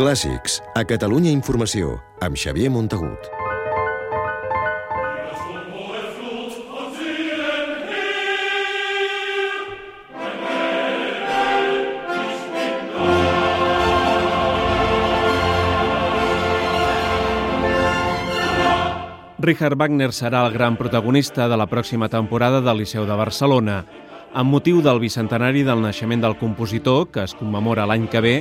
Clàssics, a Catalunya Informació, amb Xavier Montagut. Richard Wagner serà el gran protagonista de la pròxima temporada del Liceu de Barcelona. Amb motiu del bicentenari del naixement del compositor, que es commemora l'any que ve,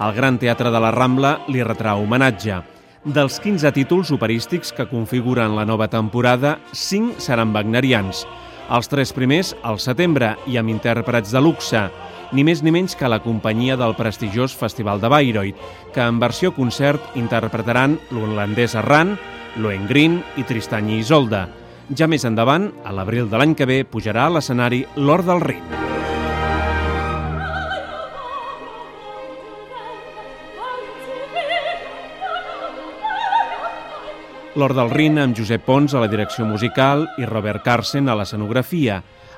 el Gran Teatre de la Rambla li retrà homenatge. Dels 15 títols operístics que configuren la nova temporada, 5 seran wagnerians. Els tres primers al setembre i amb intèrprets de luxe, ni més ni menys que la companyia del prestigiós Festival de Bayreuth, que en versió concert interpretaran l'holandès Arran, Lohengrin i Tristany Isolda. Ja més endavant, a l'abril de l'any que ve, pujarà a l'escenari l'Or del Rin. L'Or del Rin amb Josep Pons a la direcció musical i Robert Carsen a l'escenografia.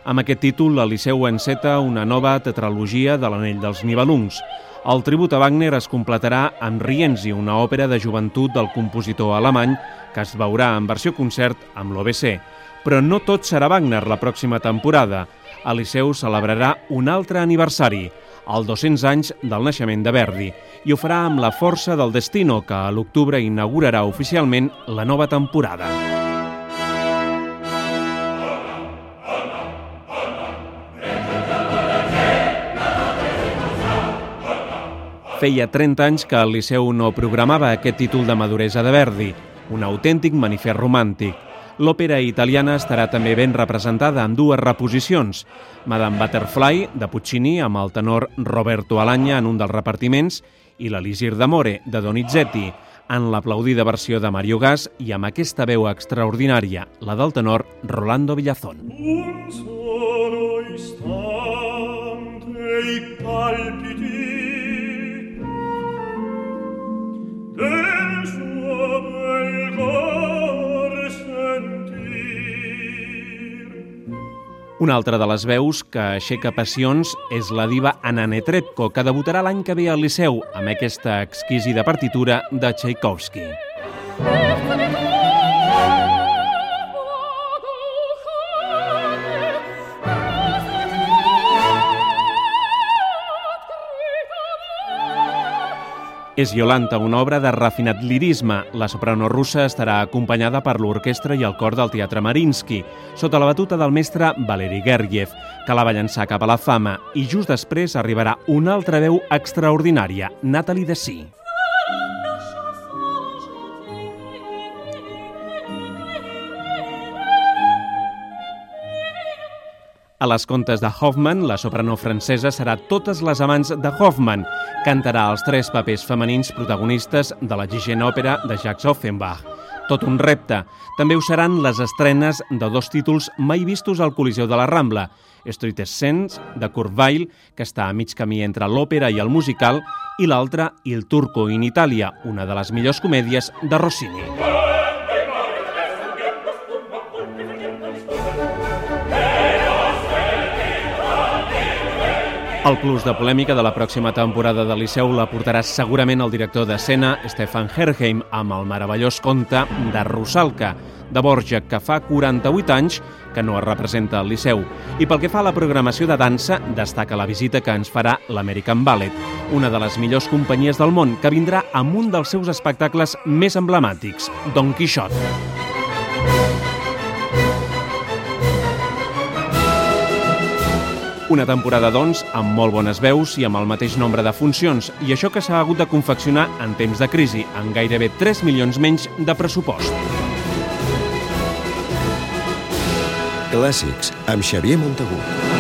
Amb aquest títol, el Liceu enceta una nova tetralogia de l'Anell dels Nibelungs. El tribut a Wagner es completarà amb Rienzi, una òpera de joventut del compositor alemany que es veurà en versió concert amb l'OBC. Però no tot serà Wagner la pròxima temporada. El Liceu celebrarà un altre aniversari, el 200 anys del naixement de Verdi, i ho farà amb la força del Destino, que a l'octubre inaugurarà oficialment la nova temporada. Feia 30 anys que el Liceu no programava aquest títol de maduresa de Verdi, un autèntic manifest romàntic. L'òpera italiana estarà també ben representada en dues reposicions. Madame Butterfly, de Puccini, amb el tenor Roberto Alagna en un dels repartiments, i l'Elisir d'Amore, de Donizetti, en l'aplaudida versió de Mario Gas i amb aquesta veu extraordinària, la del tenor Rolando Villazón. Un solo istante i palpiti Una altra de les veus que aixeca passions és la diva Anna Netrebko, que debutarà l'any que ve al Liceu amb aquesta exquisida partitura de Tchaikovsky. És Yolanta, una obra de refinat lirisme. La soprano russa estarà acompanyada per l'orquestra i el cor del Teatre Marinsky, sota la batuta del mestre Valeri Gergiev, que la va llançar cap a la fama, i just després arribarà una altra veu extraordinària, Natalie Dessy. A les contes de Hoffman, la soprano francesa serà totes les amants de Hoffman. Cantarà els tres papers femenins protagonistes de la Gigent òpera de Jacques Offenbach. Tot un repte. També ho seran les estrenes de dos títols mai vistos al Coliseu de la Rambla. Street Essence, de Weill, que està a mig camí entre l'òpera i el musical, i l'altre, Il Turco in Italia, una de les millors comèdies de Rossini. El plus de polèmica de la pròxima temporada de Liceu la portarà segurament el director d'escena Stefan Herheim amb el meravellós conte de Rusalka, de Borja, que fa 48 anys que no es representa al Liceu. I pel que fa a la programació de dansa, destaca la visita que ens farà l'American Ballet, una de les millors companyies del món, que vindrà amb un dels seus espectacles més emblemàtics, Don Quixot. Una temporada, doncs, amb molt bones veus i amb el mateix nombre de funcions, i això que s'ha hagut de confeccionar en temps de crisi, amb gairebé 3 milions menys de pressupost. Clàssics, amb Xavier Montagut.